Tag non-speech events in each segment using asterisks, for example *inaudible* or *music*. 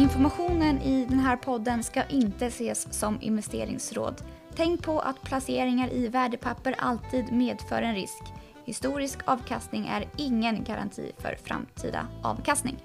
Informationen i den här podden ska inte ses som investeringsråd. Tänk på att placeringar i värdepapper alltid medför en risk. Historisk avkastning är ingen garanti för framtida avkastning.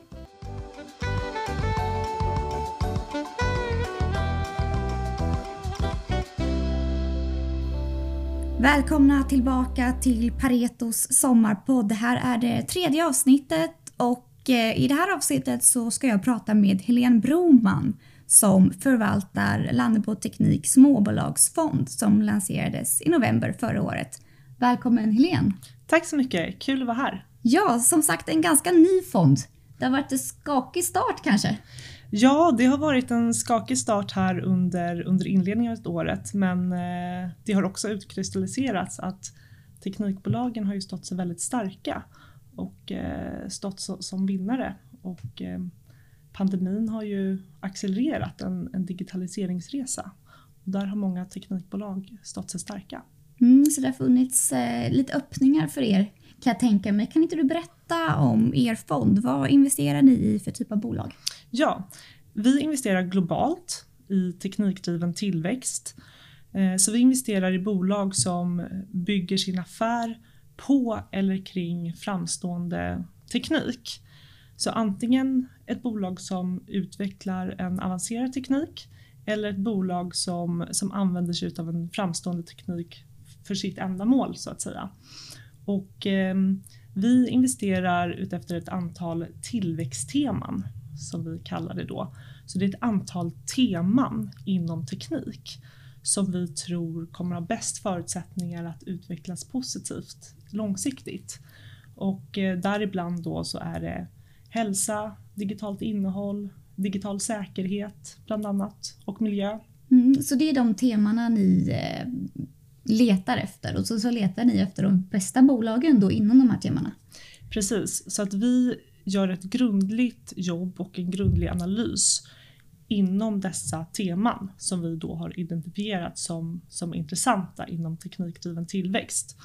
Välkomna tillbaka till Paretos sommarpodd. Det här är det tredje avsnittet och i det här avsnittet så ska jag prata med Helene Broman som förvaltar Lannebo Teknik småbolagsfond som lanserades i november förra året. Välkommen Helene! Tack så mycket, kul att vara här. Ja, som sagt en ganska ny fond. Det har varit en skakig start kanske? Ja, det har varit en skakig start här under, under inledningen av året men eh, det har också utkristalliserats att teknikbolagen har ju stått sig väldigt starka och eh, stått som vinnare och eh, pandemin har ju accelererat en, en digitaliseringsresa och där har många teknikbolag stått sig starka. Mm, så det har funnits eh, lite öppningar för er kan jag tänka mig. Kan inte du berätta om er fond? Vad investerar ni i för typ av bolag? Ja, vi investerar globalt i teknikdriven tillväxt. Eh, så vi investerar i bolag som bygger sin affär på eller kring framstående teknik. Så antingen ett bolag som utvecklar en avancerad teknik eller ett bolag som, som använder sig av en framstående teknik för sitt ändamål så att säga. Och eh, vi investerar utefter ett antal tillväxtteman som vi kallar det då. Så det är ett antal teman inom teknik som vi tror kommer ha bäst förutsättningar att utvecklas positivt långsiktigt. Och eh, däribland då så är det hälsa, digitalt innehåll, digital säkerhet bland annat och miljö. Mm, så det är de temana ni eh, letar efter och så, så letar ni efter de bästa bolagen då inom de här temana? Precis, så att vi gör ett grundligt jobb och en grundlig analys inom dessa teman som vi då har identifierat som, som intressanta inom teknikdriven tillväxt.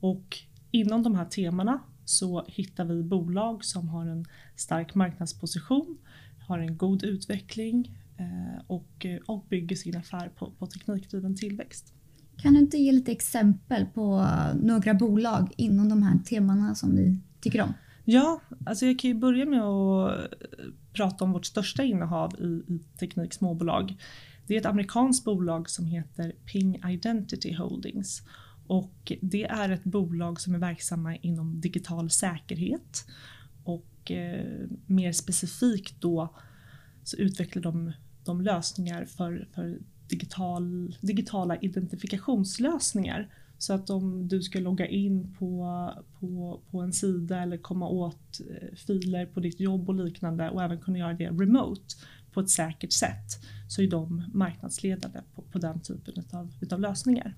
Och inom de här temana så hittar vi bolag som har en stark marknadsposition, har en god utveckling eh, och, och bygger sin affär på, på teknikdriven tillväxt. Kan du inte ge lite exempel på några bolag inom de här temana som ni tycker om? Ja, alltså jag kan ju börja med att prata om vårt största innehav i, i teknik småbolag. Det är ett amerikanskt bolag som heter Ping Identity Holdings. Och det är ett bolag som är verksamma inom digital säkerhet. Och eh, mer specifikt då så utvecklar de, de lösningar för, för digital, digitala identifikationslösningar så att om du ska logga in på, på, på en sida eller komma åt eh, filer på ditt jobb och liknande och även kunna göra det remote på ett säkert sätt så är de marknadsledande på, på den typen av utav lösningar.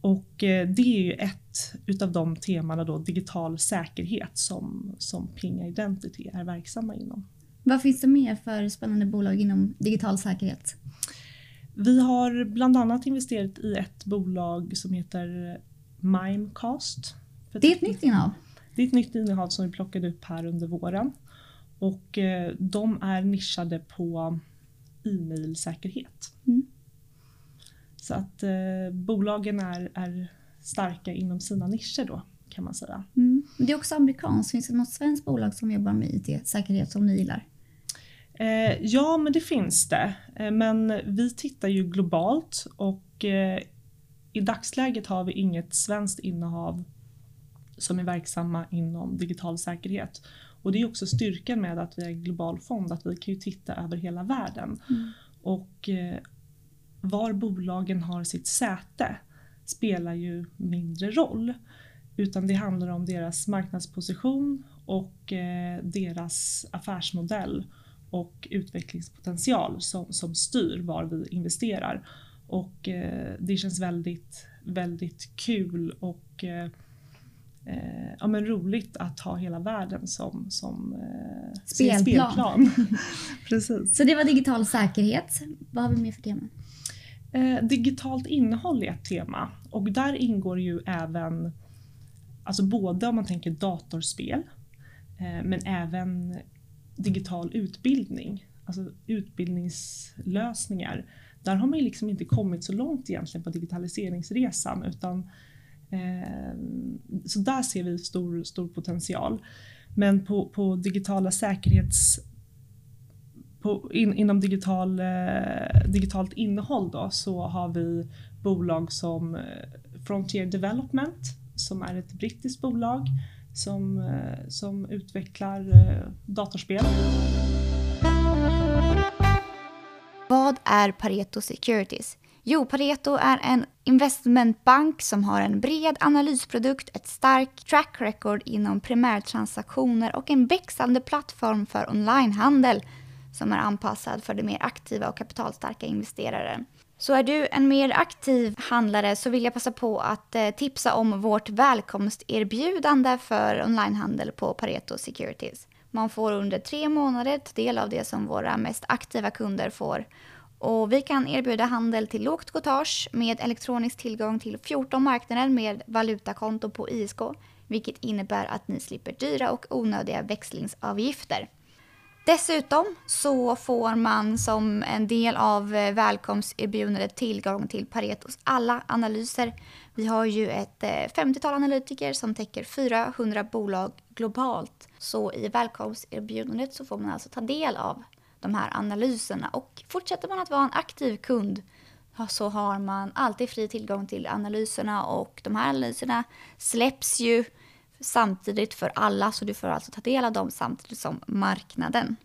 Och eh, det är ju ett utav de temana då, digital säkerhet som, som Ping Identity är verksamma inom. Vad finns det mer för spännande bolag inom digital säkerhet? Vi har bland annat investerat i ett bolag som heter Mimecast. Det är ett nytt innehav? Det är ett nytt innehav som vi plockade upp här under våren. Och eh, de är nischade på e-mailsäkerhet. Mm. Så att eh, bolagen är, är starka inom sina nischer då kan man säga. Mm. Det är också amerikanskt. Finns det något svenskt bolag som jobbar med IT-säkerhet som ni gillar? Eh, ja, men det finns det. Eh, men vi tittar ju globalt och eh, i dagsläget har vi inget svenskt innehav som är verksamma inom digital säkerhet. Och det är också styrkan med att vi är en global fond, att vi kan ju titta över hela världen. Mm. Och var bolagen har sitt säte spelar ju mindre roll. Utan det handlar om deras marknadsposition och deras affärsmodell och utvecklingspotential som, som styr var vi investerar. Och eh, det känns väldigt, väldigt kul och eh, eh ja, men roligt att ha hela världen som, som eh, spelplan. spelplan. *laughs* Precis. Så det var digital säkerhet. Vad har vi mer för tema? Eh, digitalt innehåll är ett tema och där ingår ju även alltså både om man tänker datorspel eh, men även digital utbildning. alltså utbildningslösningar. Där har man liksom inte kommit så långt egentligen på digitaliseringsresan utan eh, så där ser vi stor, stor potential. Men på, på digitala säkerhets på, in, inom digital, eh, digitalt innehåll då, så har vi bolag som eh, Frontier Development som är ett brittiskt bolag som, eh, som utvecklar eh, datorspel. Vad är Pareto Securities? Jo, Pareto är en investmentbank som har en bred analysprodukt, ett starkt track record inom primärtransaktioner och en växande plattform för onlinehandel som är anpassad för de mer aktiva och kapitalstarka investerare. Så är du en mer aktiv handlare så vill jag passa på att eh, tipsa om vårt välkomsterbjudande för onlinehandel på Pareto Securities. Man får under tre månader ta del av det som våra mest aktiva kunder får. Och vi kan erbjuda handel till lågt cotage med elektronisk tillgång till 14 marknader med valutakonto på ISK, vilket innebär att ni slipper dyra och onödiga växlingsavgifter. Dessutom så får man som en del av eh, välkomsterbjudandet tillgång till Paretos alla analyser. Vi har ju ett eh, 50-tal analytiker som täcker 400 bolag globalt. Så i välkomsterbjudandet så får man alltså ta del av de här analyserna. Och fortsätter man att vara en aktiv kund så har man alltid fri tillgång till analyserna och de här analyserna släpps ju samtidigt för alla, så du får alltså ta del av dem samtidigt som marknaden.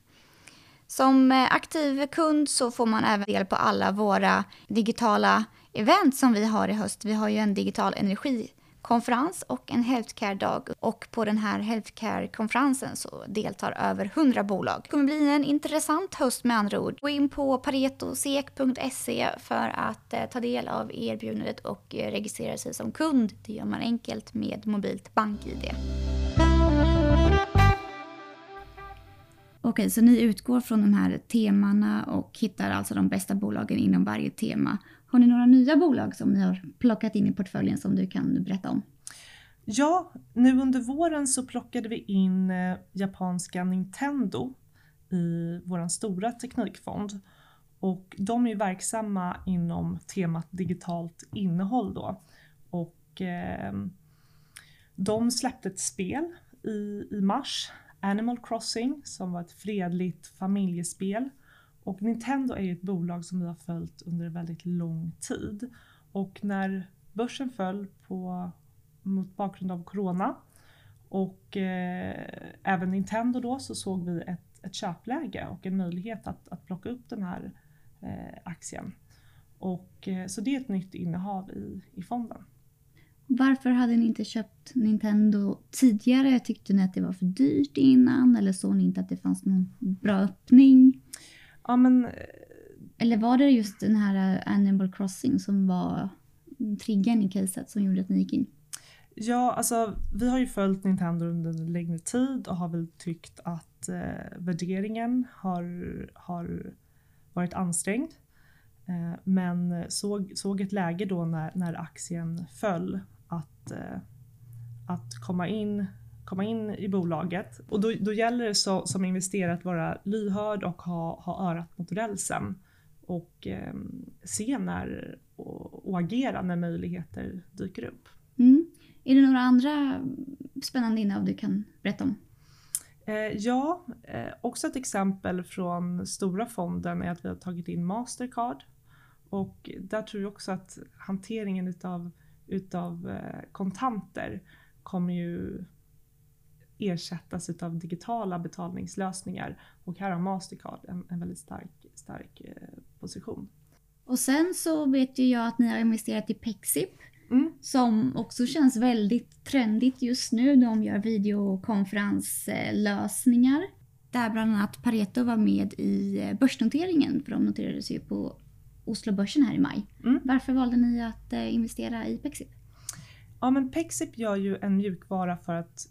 Som eh, aktiv kund så får man även del på alla våra digitala event som vi har i höst. Vi har ju en digital energi konferens och en healthcare-dag. Och på den här healthcare-konferensen så deltar över 100 bolag. Det kommer bli en intressant höst med andra ord. Gå in på paretosek.se för att eh, ta del av erbjudandet och eh, registrera sig som kund. Det gör man enkelt med mobilt bank-id. Okej, så ni utgår från de här temana och hittar alltså de bästa bolagen inom varje tema. Har ni några nya bolag som ni har plockat in i portföljen som du kan berätta om? Ja, nu under våren så plockade vi in eh, japanska Nintendo i vår stora teknikfond. Och de är verksamma inom temat digitalt innehåll då. Och eh, de släppte ett spel i, i mars Animal Crossing som var ett fredligt familjespel. Och Nintendo är ju ett bolag som vi har följt under väldigt lång tid. Och när börsen föll på, mot bakgrund av Corona och eh, även Nintendo då så såg vi ett, ett köpläge och en möjlighet att, att plocka upp den här eh, aktien. Och, eh, så det är ett nytt innehav i, i fonden. Varför hade ni inte köpt Nintendo tidigare? Tyckte ni att det var för dyrt innan eller såg ni inte att det fanns någon bra öppning? Ja, men... Eh, eller var det just den här Animal Crossing som var triggern i caset som gjorde att ni gick in? Ja, alltså vi har ju följt Nintendo under en längre tid och har väl tyckt att eh, värderingen har, har varit ansträngd. Eh, men såg, såg ett läge då när, när aktien föll att, eh, att komma, in, komma in i bolaget. Och då, då gäller det så, som investerare att vara lyhörd och ha, ha örat mot rälsen och eh, se när och, och, agera när möjligheter dyker upp. Mm. Är det några andra spännande innehav du kan berätta om? Eh, ja, eh, också ett exempel från stora fonden är att vi har tagit in Mastercard och där tror jag också att hanteringen utav utav eh, kontanter kommer ju ersättas utav digitala betalningslösningar och här har Mastercard en, en väldigt stark, stark eh, position. Och sen så vet ju jag att ni har investerat i Pexip mm. som också känns väldigt trendigt just nu. De gör videokonferenslösningar där bland annat Pareto var med i eh, börsnoteringen för de noterades ju på Oslobörsen här i maj. Mm. Varför valde ni att eh, investera i Pexip? Ja, men Pexip gör ju en mjukvara för att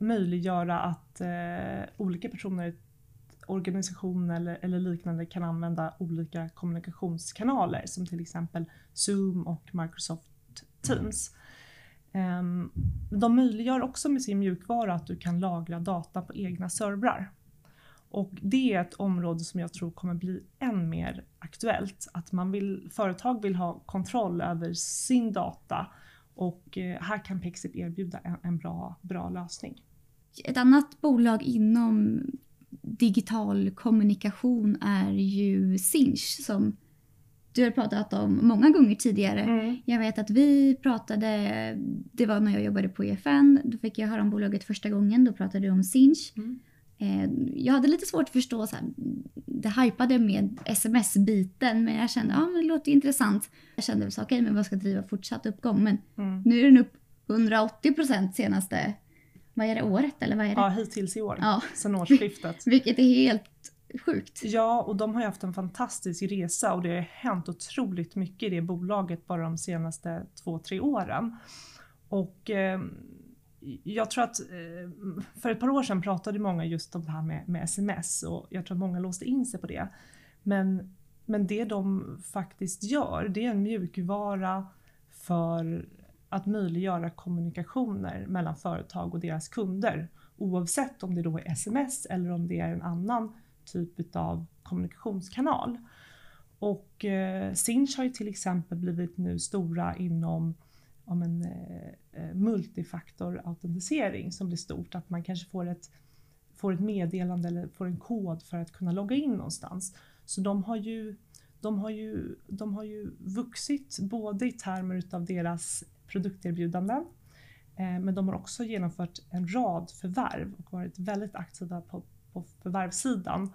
möjliggöra att eh, olika personer, organisationer eller, eller, liknande kan använda olika kommunikationskanaler som till exempel Zoom och Microsoft Teams. Eh, de möjliggör också med sin mjukvara att du kan lagra data på egna servrar. Och det är ett område som jag tror kommer bli än mer aktuellt. Att man vill, företag vill ha kontroll över sin data och eh, här kan Pexip erbjuda en, en bra, bra lösning. Ett annat bolag inom digital kommunikation är ju Sinch som du har pratat om många gånger tidigare. Mm. Jag vet att vi pratade, det var när jag jobbade på EFN, då fick jag höra om bolaget första gången, då pratade du om Sinch. Mm. Eh, Jag hade lite svårt att förstå så här, det hypade med sms-biten men jag kände ja det låter intressant. Jag kände så okej men vad ska driva fortsatt uppgång men Mm. nu är den upp 180 procent senaste, vad är det, året eller vad är det? Ja, hittills i år, Ja. sedan årsskiftet. *laughs* Vilket är helt sjukt. Ja, och de har ju haft en fantastisk resa och det har hänt otroligt mycket i det bolaget bara de senaste två, tre åren. Och eh, jag tror att eh, för ett par år sedan pratade många just om det här med, med sms och jag tror att många låste in sig på det. Men, men det de faktiskt gör, det är en mjukvara för att möjliggöra kommunikationer mellan företag och deras kunder. Oavsett om det då är sms eller om det är en annan typ av kommunikationskanal. Och eh, Sinch har ju till exempel blivit nu stora inom om en eh, eh, multifaktorautentisering som blir stort. Att man kanske får ett, får ett meddelande eller får en kod för att kunna logga in någonstans. Så de har ju, de har ju, de har ju vuxit både i termer utav deras produkterbjudanden eh, men de har också genomfört en rad förvärv och varit väldigt aktiva på, på förvärvssidan.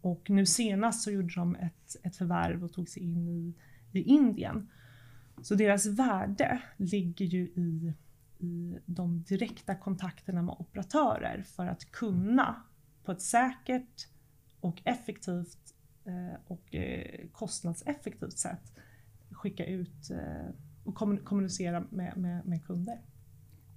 Och nu senast så gjorde de ett, ett förvärv och tog sig in i, i Indien. Så deras värde ligger ju i, i de direkta kontakterna med operatörer för att kunna på ett säkert och effektivt eh, och eh, kostnadseffektivt sätt skicka ut och kommun- kommunicera med, med, med kunder.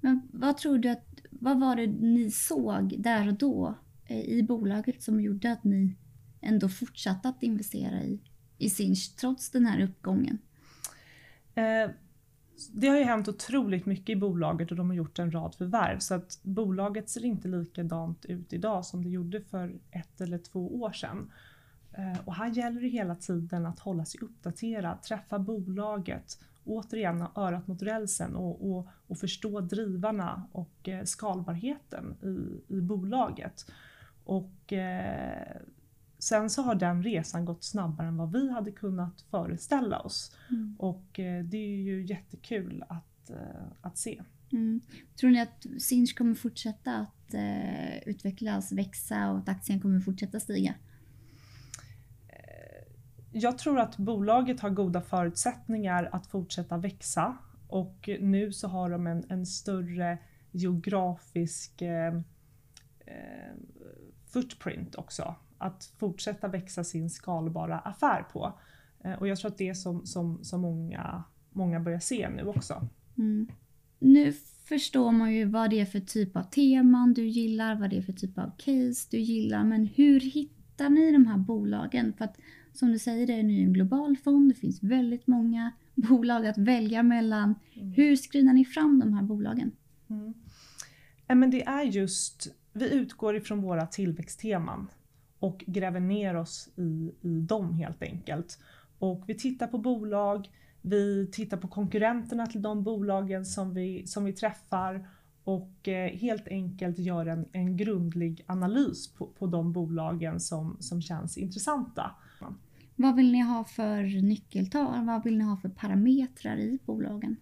Men vad tror du att, vad var det ni såg där och då eh, i bolaget som gjorde att ni ändå fortsatte att investera i, i Sinch trots den här uppgången? Eh, det har ju hänt otroligt mycket i bolaget och de har gjort en rad förvärv så att bolaget ser inte likadant ut idag som det gjorde för ett eller två år sedan. Eh, och här gäller det hela tiden att hålla sig uppdaterad, träffa bolaget, återigen ha örat mot rälsen och, och, och förstå drivarna och eh, skalbarheten i, i bolaget. Och eh, sen så har den resan gått snabbare än vad vi hade kunnat föreställa oss. Mm. Och eh, det är ju jättekul att, eh, att se. Mm. Tror ni att Sinch kommer fortsätta att eh, utvecklas, växa och att aktien kommer fortsätta stiga? Jag tror att bolaget har goda förutsättningar att fortsätta växa och nu så har de en, en större geografisk eh, eh, footprint också. Att fortsätta växa sin skalbara affär på. Eh, och jag tror att det är som, som, som många, många börjar se nu också. Mm. Nu förstår man ju vad det är för typ av teman du gillar, vad det är för typ av case du gillar. Men hur hittar ni de här bolagen? För att som du säger, det är nu en global fond. Det finns väldigt många *laughs* bolag att välja mellan. Hur screenar ni fram de här bolagen? Mm. Ja, men det är just, vi utgår ifrån våra tillväxtteman och gräver ner oss i, i dem helt enkelt. Och vi tittar på bolag, vi tittar på konkurrenterna till de bolagen som vi, som vi träffar och eh, helt enkelt gör en, en grundlig analys på, på de bolagen som, som känns intressanta. Vad vill ni ha för nyckeltal? Vad vill ni ha för parametrar i bolagen?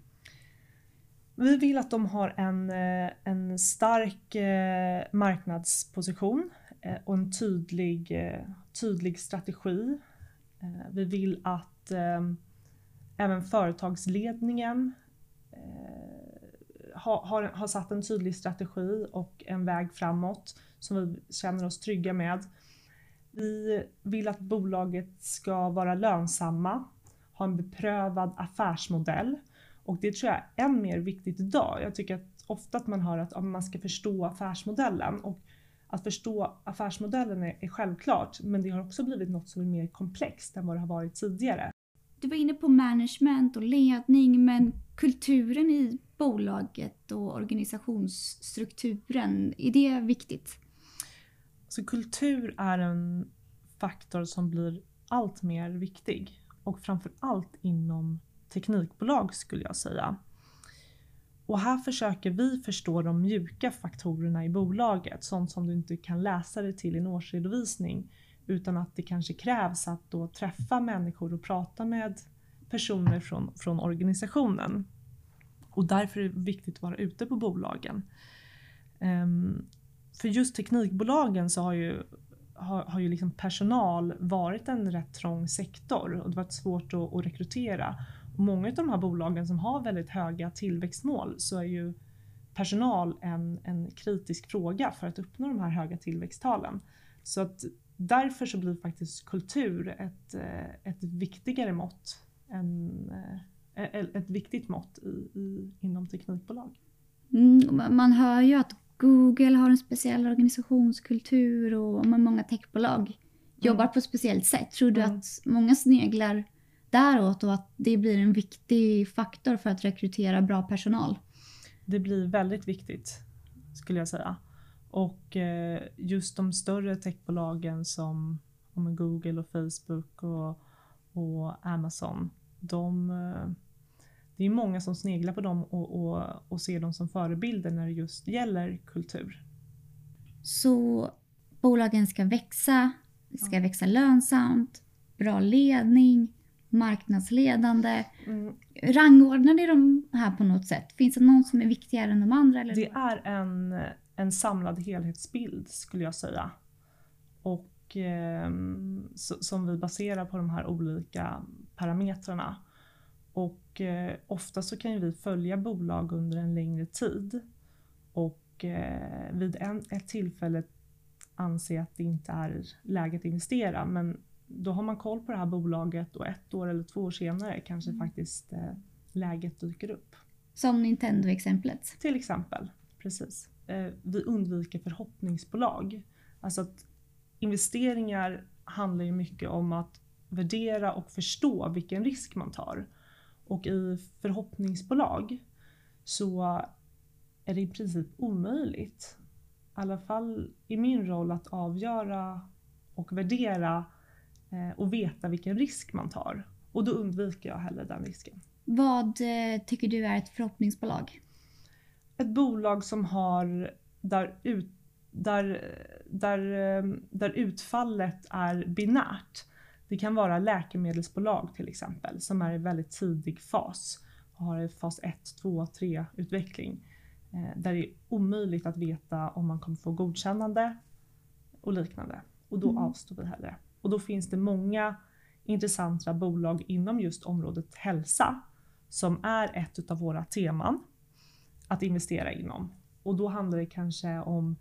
Vi vill att de har en, eh, en stark eh, marknadsposition eh, och en tydlig, tydlig strategi. Vi vill att även företagsledningen har, har, har satt en tydlig strategi och en väg framåt som vi känner oss trygga med. Vi vill att bolaget ska vara lönsamma, ha en beprövad affärsmodell och det tror jag är än mer viktigt idag. Jag tycker att ofta att man hör att ja, man ska förstå affärsmodellen och att förstå affärsmodellen är, är självklart men det har också blivit något som är mer komplext än vad det har varit tidigare. Du var inne på management och ledning men kulturen i bolaget och organisationsstrukturen, är det viktigt? Så kultur är en faktor som blir allt mer viktig och framför allt inom teknikbolag skulle jag säga. Och här försöker vi förstå de mjuka faktorerna i bolaget, sånt som du inte kan läsa dig till i en årsredovisning utan att det kanske krävs att då träffa människor och prata med personer från, från organisationen. Och därför är det viktigt att vara ute på bolagen. Um, för just teknikbolagen så har ju, har, har ju liksom personal varit en rätt trång sektor och det har varit svårt att, att rekrytera. Och många av de här bolagen som har väldigt höga tillväxtmål så är ju personal en, en kritisk fråga för att uppnå de här höga tillväxttalen. Så att därför så blir faktiskt kultur ett, eh, ett viktigare mått än, eh, ett viktigt mått i, i, inom teknikbolag. Mm, man hör ju att Google har en speciell organisationskultur och många techbolag mm. jobbar på ett speciellt sätt. Tror du mm. att många sneglar däråt och att det blir en viktig faktor för att rekrytera bra personal? Det blir väldigt viktigt skulle jag säga. Och eh, just de större techbolagen som Google och Facebook och, och Amazon, de, eh, det är många som sneglar på dem och, och, och ser dem som förebilder när det just gäller kultur. Så bolagen ska växa, ska växa lönsamt, bra ledning, marknadsledande. Mm. Rangordnar ni de här på något sätt? Finns det någon som är viktigare än de andra? Eller? Det är en, en samlad helhetsbild skulle jag säga. Och eh, som vi baserar på de här olika parametrarna. Och eh, ofta så kan vi följa bolag under en längre tid och eh, vid en, ett tillfälle anse att det inte är läge att investera men då har man koll på det här bolaget och ett år eller två år senare kanske mm. faktiskt eh, läget dyker upp. Som Nintendo-exemplet? Till exempel, precis. Vi undviker förhoppningsbolag. Alltså att investeringar handlar ju mycket om att värdera och förstå vilken risk man tar. Och i förhoppningsbolag så är det i princip omöjligt, i alla fall i min roll, att avgöra och värdera Eh, och veta vilken risk man tar. Och då undviker jag hellre den risken. Vad eh, tycker du är ett förhoppningsbolag? Ett bolag som har där, ut, där, där, eh, där utfallet är binärt. Det kan vara läkemedelsbolag till exempel som är i väldigt tidig fas och har fas 1, 2, 3 utveckling. Där det är omöjligt att veta om man kommer få godkännande och liknande. Och då mm. avstår vi hellre. Och då finns det många intressanta bolag inom just området hälsa som är ett av våra teman att investera inom. Och då handlar det kanske om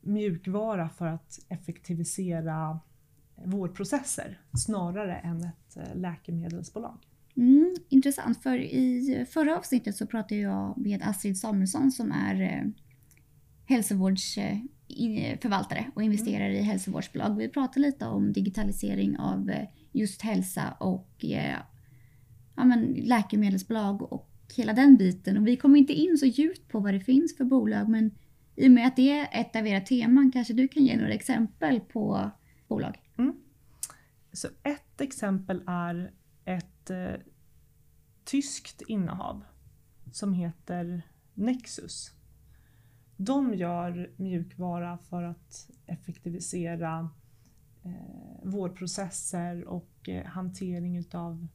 mjukvara för att effektivisera vårdprocesser snarare än ett eh, läkemedelsbolag. Mm, intressant, för i förra avsnittet så pratade jag med Astrid Samuelsson som är eh, hälsovårdsförvaltare eh, och investerar i hälsovårdsbolag. Vi pratade lite om digitalisering av just hälsa och ja, men läkemedelsbolag och hela den biten. Och vi kom inte in så djupt på vad det finns för bolag men i och med att det är ett av era teman kanske du kan ge några exempel på bolag? Så ett exempel är ett eh, tyskt innehav som heter Nexus. De gör mjukvara för att effektivisera eh, vårdprocesser och eh, hantering utav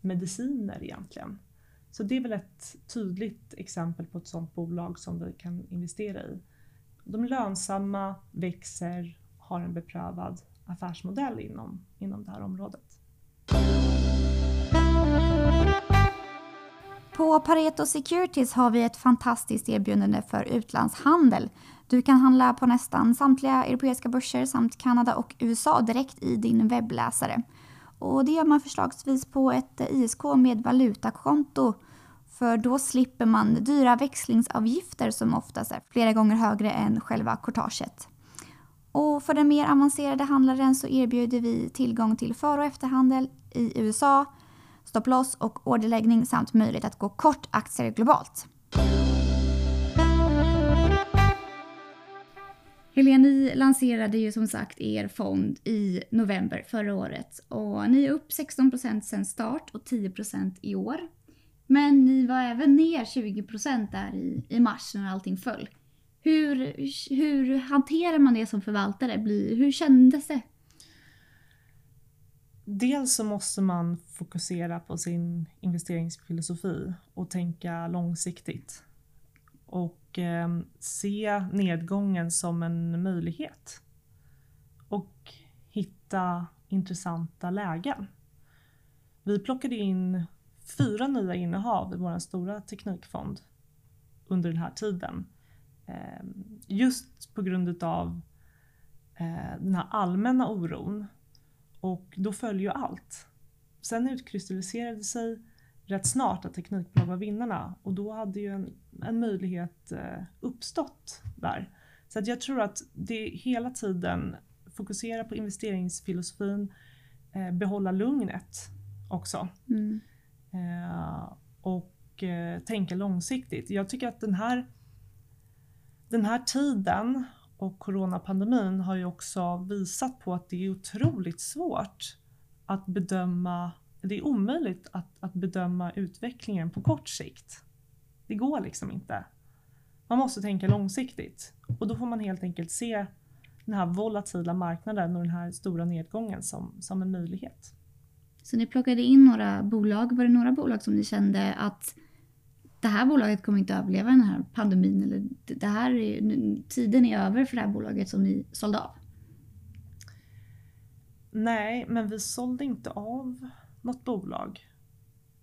mediciner egentligen. Så det är väl ett tydligt exempel på ett sådant bolag som vi kan investera i. De är lönsamma, växer, har en beprövad affärsmodell inom, inom det här området. På Pareto Securities har vi ett fantastiskt erbjudande för utlandshandel. Du kan handla på nästan samtliga europeiska börser samt Kanada och USA direkt i din webbläsare. Och det gör man förslagsvis på ett ISK med valutakonto för då slipper man dyra växlingsavgifter som oftast är flera gånger högre än själva courtaget. Och för den mer avancerade handlaren så erbjuder vi tillgång till för och efterhandel i USA, stopploss och orderläggning samt möjlighet att gå kort aktier globalt. Helene, ni lanserade ju som sagt er fond i november förra året och ni är upp 16% sen start och 10% i år. Men ni var även ner 20 där i, i mars när allting föll. Hur, hur hanterar man det som förvaltare? Hur kändes det? Dels så måste man fokusera på sin investeringsfilosofi och tänka långsiktigt. Och eh, se nedgången som en möjlighet. Och hitta intressanta lägen. Vi plockade in fyra nya innehav i vår stora teknikfond under den här tiden. Ehm, just på grund av eh, den här allmänna oron. Och då följer ju allt. Sen utkristalliserade sig rätt snart att teknikbolag var vinnarna och då hade ju en, en möjlighet eh, uppstått där. Så att jag tror att det hela tiden fokusera på investeringsfilosofin, eh, behålla lugnet också. Mm. Och tänka långsiktigt. Jag tycker att den här, den här tiden och coronapandemin har ju också visat på att det är otroligt svårt att bedöma, det är omöjligt att, att bedöma utvecklingen på kort sikt. Det går liksom inte. Man måste tänka långsiktigt och då får man helt enkelt se den här volatila marknaden och den här stora nedgången som, som en möjlighet. Så ni plockade in några bolag. Var det några bolag som ni kände att det här bolaget kommer inte överleva den här pandemin eller det här är, tiden är över för det här bolaget som ni sålde av? Nej, men vi sålde inte av något bolag.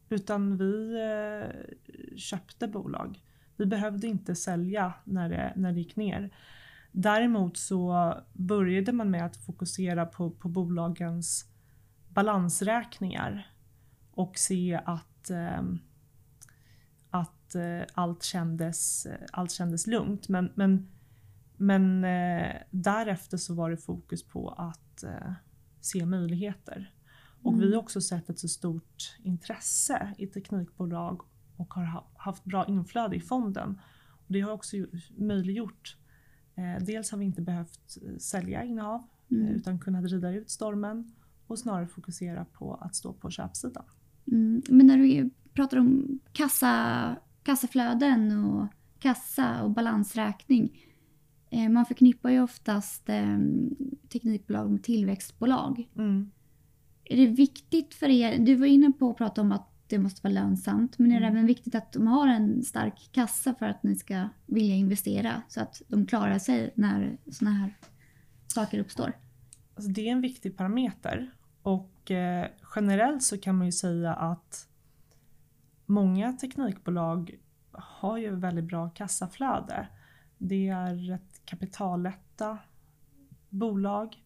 Utan vi eh, köpte bolag. Vi behövde inte sälja när det, när det gick ner. Däremot så började man med att fokusera på, på bolagens balansräkningar och se att, att eh, allt, kändes, allt kändes lugnt. Men, men, men eh, därefter så var det fokus på att se möjligheter. Och mm. vi har också sett ett så stort intresse i teknikbolag och har haft bra inflöde i fonden. Och det har också möjliggjort Dels har vi inte behövt sälja innehav mm. utan kunnat rida ut stormen och snarare fokusera på att stå på köpsidan. Mm. Men när du pratar om kassa, kassaflöden och kassa och balansräkning. Eh, man förknippar ju oftast eh, teknikbolag med tillväxtbolag. Mm. Är det viktigt för er? Du var inne på att prata om att det måste vara lönsamt. Men är det mm. även viktigt att de har en stark kassa för att ni ska vilja investera? Så att de klarar sig när sådana här saker uppstår? Alltså det är en viktig parameter. Och eh, generellt så kan man ju säga att många teknikbolag har ju väldigt bra kassaflöde. Det är rätt kapitallätta bolag.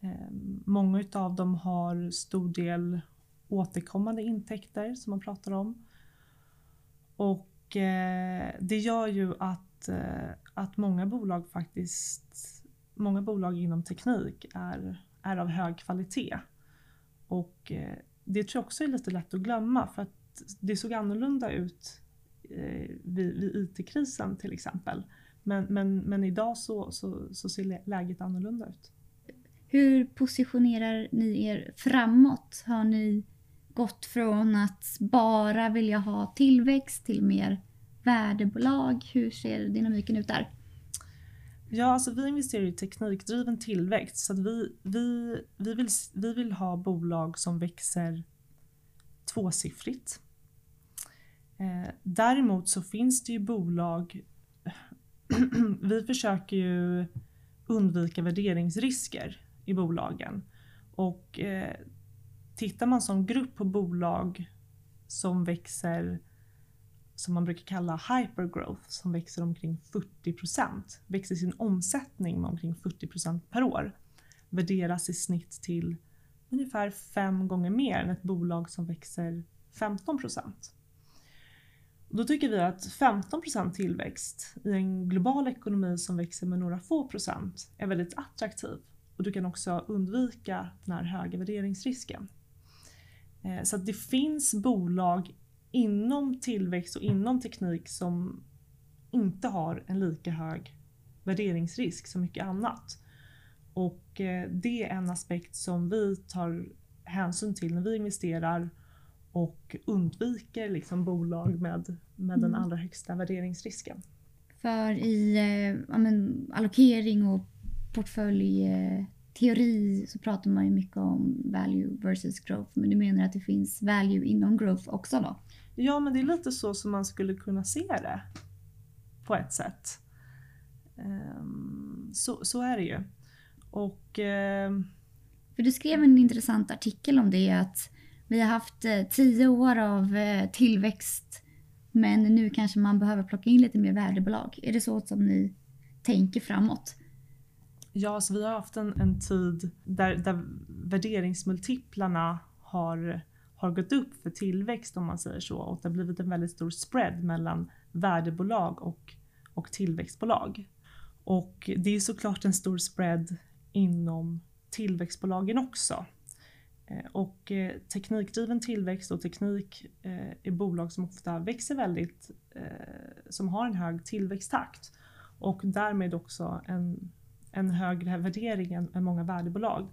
Ehm, många utav dem har stor del återkommande intäkter som man pratar om. Och eh, det gör ju att, eh, att många bolag faktiskt, många bolag inom teknik är, är av hög kvalitet. Och eh, det tror jag också är lite lätt att glömma för att det såg annorlunda ut eh, vid, vid IT-krisen till exempel. Men, men, men idag så, så, så ser läget annorlunda ut. Hur positionerar ni er framåt? Har ni gått från att bara vilja ha tillväxt till mer värdebolag? Hur ser dynamiken ut där? Ja, alltså vi investerar i teknikdriven tillväxt så att vi, vi, vi, vill, vi vill ha bolag som växer tvåsiffrigt. Eh, däremot så finns det ju bolag, *clears throat* vi försöker ju undvika värderingsrisker i bolagen. Och eh, tittar man som grupp på bolag som växer som man brukar kalla hypergrowth som växer omkring 40% växer sin omsättning med omkring 40% per år värderas i snitt till ungefär fem gånger mer än ett bolag som växer 15 då tycker vi att 15% tillväxt i en global ekonomi som växer med några få procent är väldigt attraktiv och du kan också undvika den här höga värderingsrisken. Eh, så att det finns bolag inom tillväxt och inom teknik som inte har en lika hög värderingsrisk som mycket annat. Och eh, det är en aspekt som vi tar hänsyn till när vi investerar och undviker liksom bolag med, med den Mm. allra högsta värderingsrisken. För i eh, ja, men, allokering och portföljteori så pratar man ju mycket om value versus growth. Men du menar att det finns value inom growth också då? Ja, men det är lite så som man skulle kunna se det på ett sätt. Ehm, Så, så är det ju. Och ehm, För du skrev en intressant artikel om det att vi har haft eh, tio år av eh, tillväxt men nu kanske man behöver plocka in lite mer värdebolag. Är det så som ni tänker framåt? ja, så vi har haft en, en tid där, där värderingsmultiplarna har, har gått upp för tillväxt om man säger så och det har blivit en väldigt stor spread mellan värdebolag och, och tillväxtbolag. Och det är såklart en stor spread inom tillväxtbolagen också. Eh, och eh, teknikdriven tillväxt och teknik eh, är bolag som ofta växer väldigt, eh, som har en hög tillväxttakt och därmed också en, en högre värdering än, än många värdebolag.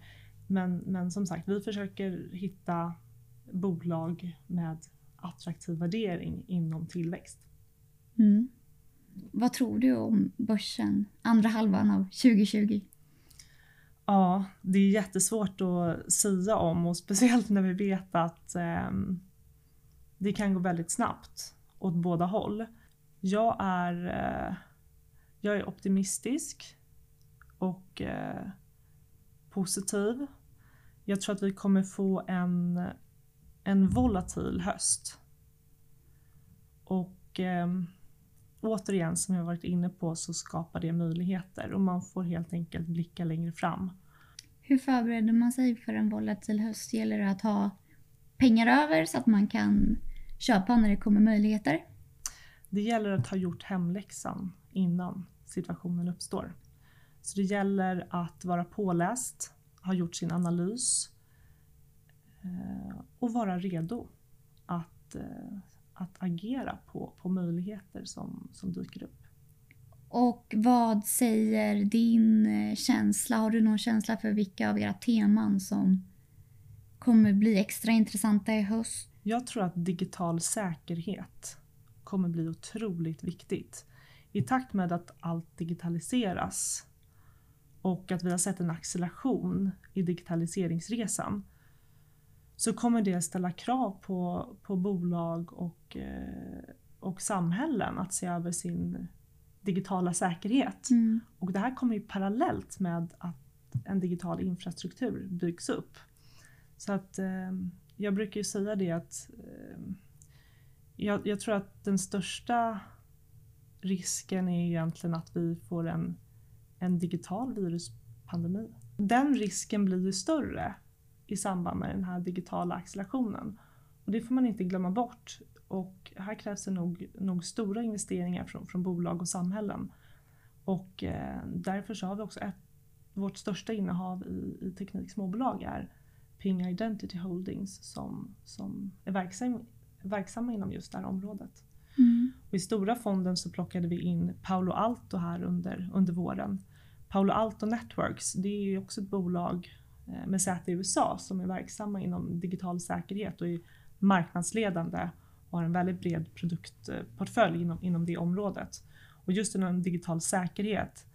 Men, men som sagt, vi försöker hitta bolag med attraktiv värdering inom tillväxt. Mm. Vad tror du om börsen andra halvan av 2020? Ja, det är jättesvårt att säga om och speciellt när vi vet att eh, det kan gå väldigt snabbt åt båda håll. Jag är, eh, jag är optimistisk och eh, positiv. Jag tror att vi kommer få en, en volatil höst. Och ehm, återigen, som jag varit inne på, så skapar det möjligheter och man får helt enkelt blicka längre fram. Hur förbereder man sig för en volatil höst? Gäller det att ha pengar över så att man kan köpa när det kommer möjligheter? Det gäller att ha gjort hemläxan innan situationen uppstår. Så det gäller att vara påläst, ha gjort sin analys eh, och vara redo att, eh, att agera på, på möjligheter som, som dyker upp. Och vad säger din eh, känsla? Har du någon känsla för vilka av era teman som kommer bli extra intressanta i höst? Jag tror att digital säkerhet kommer bli otroligt viktigt. I takt med att allt digitaliseras och att vi har sett en acceleration i digitaliseringsresan så kommer det ställa krav på, på bolag och, eh, och samhällen att se över sin digitala säkerhet. Mm. Och det här kommer ju parallellt med att en digital infrastruktur byggs upp. Så att eh, jag brukar ju säga det att eh, jag, jag tror att den största risken är egentligen att vi får en, en digital viruspandemi. Den risken blir ju större i samband med den här digitala accelerationen. Och det får man inte glömma bort. Och här krävs det nog, nog stora investeringar från, från bolag och samhällen. Och eh, därför så har vi också ett, vårt största innehav i, i teknik småbolag är Ping Identity Holdings som, som är verksam, verksamma inom just det här området. Mm. Och I stora fonden så plockade vi in Paolo Alto här under, under våren. Paolo Alto Networks, det är ju också ett bolag Eh, med säte i USA som är verksamma inom digital säkerhet och är marknadsledande och har en väldigt bred produktportfölj inom, inom det området. Och just inom digital säkerhet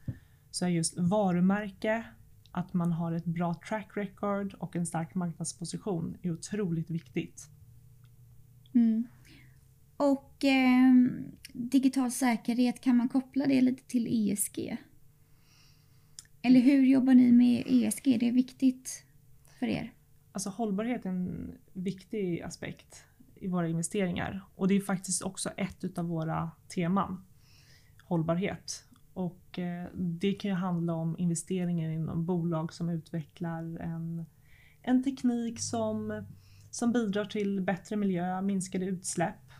så är just varumärke, att man har ett bra track record och en stark marknadsposition är otroligt viktigt. Mm. Och eh, digital säkerhet, kan man koppla det lite till ESG? Eller hur jobbar ni med ESG? Det är viktigt för er. Alltså hållbarhet är en viktig aspekt i våra investeringar och det är faktiskt också ett utav våra teman. Hållbarhet. Och eh, det kan ju handla om investeringar inom bolag som utvecklar en, en teknik som, som bidrar till bättre miljö, minskade utsläpp.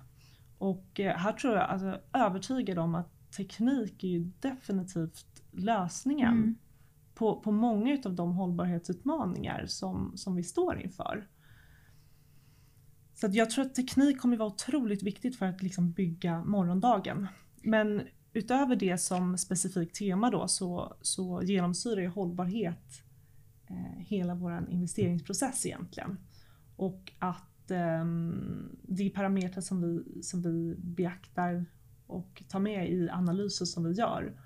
Och eh, här tror jag, alltså övertygad om att teknik är ju definitivt lösningen Mm på, på många av de hållbarhetsutmaningar som, som vi står inför. Så att jag tror att teknik kommer vara otroligt viktigt för att liksom bygga morgondagen. Men utöver det som specifikt tema då så, så genomsyrar ju hållbarhet eh, hela vår investeringsprocess egentligen. Och att eh, det är parametrar som vi, som vi beaktar och tar med i analyser som vi gör.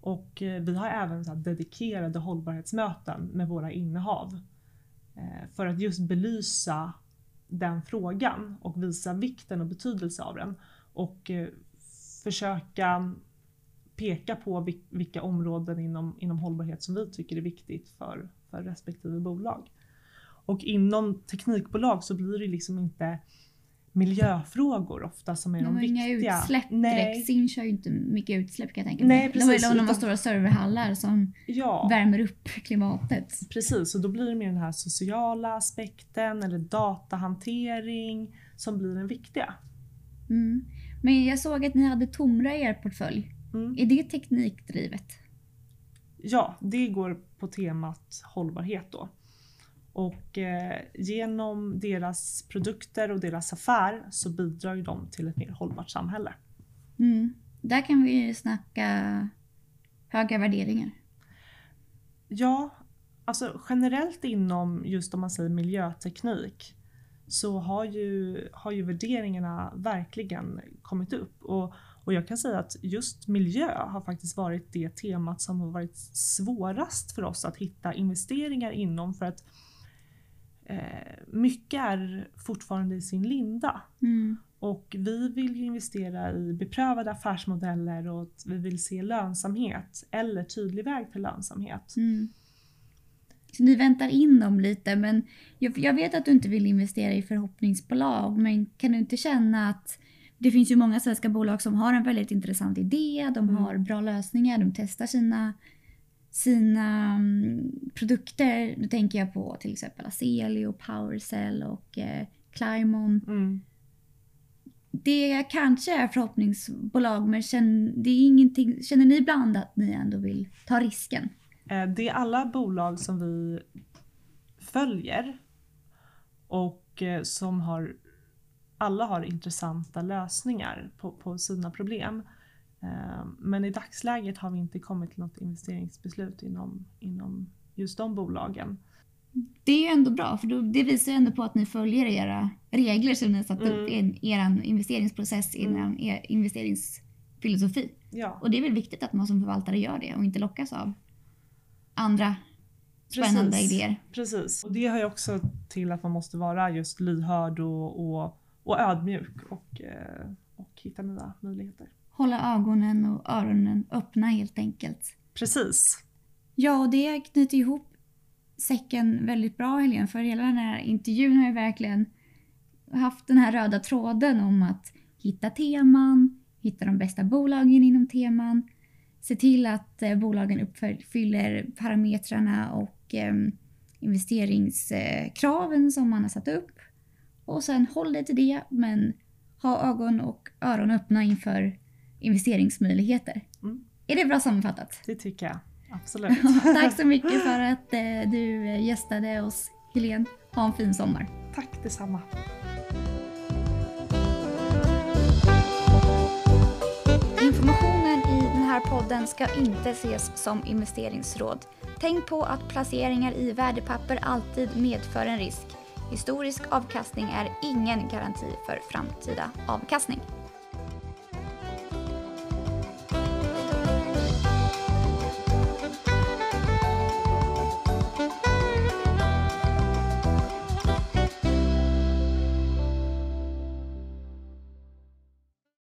Och eh, vi har även så dedikerade hållbarhetsmöten med våra innehav eh, för att just belysa den frågan och visa vikten och betydelse av den och eh, försöka peka på vilka områden inom, inom hållbarhet som vi tycker är viktigt för, för respektive bolag. Och inom teknikbolag så blir det liksom inte miljöfrågor ofta som är de, de viktiga. inga utsläpp Nej. direkt. Sin kör ju inte mycket utsläpp kan jag tänka mig. Nej, precis. De har stora serverhallar som ja. värmer upp klimatet. Precis, och då blir det mer den här sociala aspekten eller datahantering som blir den viktiga. Mm. Men jag såg att ni hade Tomra i er portfölj. Mm. Är det teknikdrivet? Ja, det går på temat hållbarhet då. Och eh, genom deras produkter och deras affär så bidrar ju de till ett mer hållbart samhälle. Mm. Där kan vi ju snacka höga värderingar. Ja, alltså generellt inom just om man säger miljöteknik så har ju, har ju värderingarna verkligen kommit upp. Och, och jag kan säga att just miljö har faktiskt varit det temat som har varit svårast för oss att hitta investeringar inom för att mycket är fortfarande i sin linda. Mm. Och vi vill ju investera i beprövade affärsmodeller och vi vill se lönsamhet eller tydlig väg till lönsamhet. Mm. Så ni väntar in dem lite men jag, jag, vet att du inte vill investera i förhoppningsbolag men kan du inte känna att det finns ju många svenska bolag som har en väldigt intressant idé, de mm. har bra lösningar, de testar sina sina um, produkter. Nu tänker jag på till exempel Aselio, Powercell och eh, Climon. Mm. Det kanske är förhoppningsbolag men känner, det är ingenting, känner ni ibland att ni ändå vill ta risken? Eh, det är alla bolag som vi följer och eh, som har alla har intressanta lösningar på, på sina problem. Eh, men i dagsläget har vi inte kommit till något investeringsbeslut inom, inom just de bolagen. Det är ju ändå bra för det visar ju ändå på att ni följer era regler som ni har satt mm. upp i er investeringsprocess, i mm. er investeringsfilosofi. Ja. Och det är väl viktigt att man som förvaltare gör det och inte lockas av andra spännande Precis. idéer. Precis, och det hör ju också till att man måste vara just lyhörd och, och, och ödmjuk och, eh, och hitta nya möjligheter hålla ögonen och öronen öppna helt enkelt. Precis. Ja, och det knyter ihop säcken väldigt bra Helene, för hela den här intervjun har ju verkligen haft den här röda tråden om att hitta teman, hitta de bästa bolagen inom teman, se till att eh, bolagen uppfyller parametrarna och eh, investeringskraven som man har satt upp. Och sen håll dig till det, men ha ögon och öron öppna inför investeringsmöjligheter. Mm. Är det bra sammanfattat? Det tycker jag. Absolut. *laughs* Tack så mycket *laughs* för att eh, du gästade oss, Helene. Ha en fin sommar. Tack detsamma. Informationen i den här podden ska inte ses som investeringsråd. Tänk på att placeringar i värdepapper alltid medför en risk. Historisk avkastning är ingen garanti för framtida avkastning.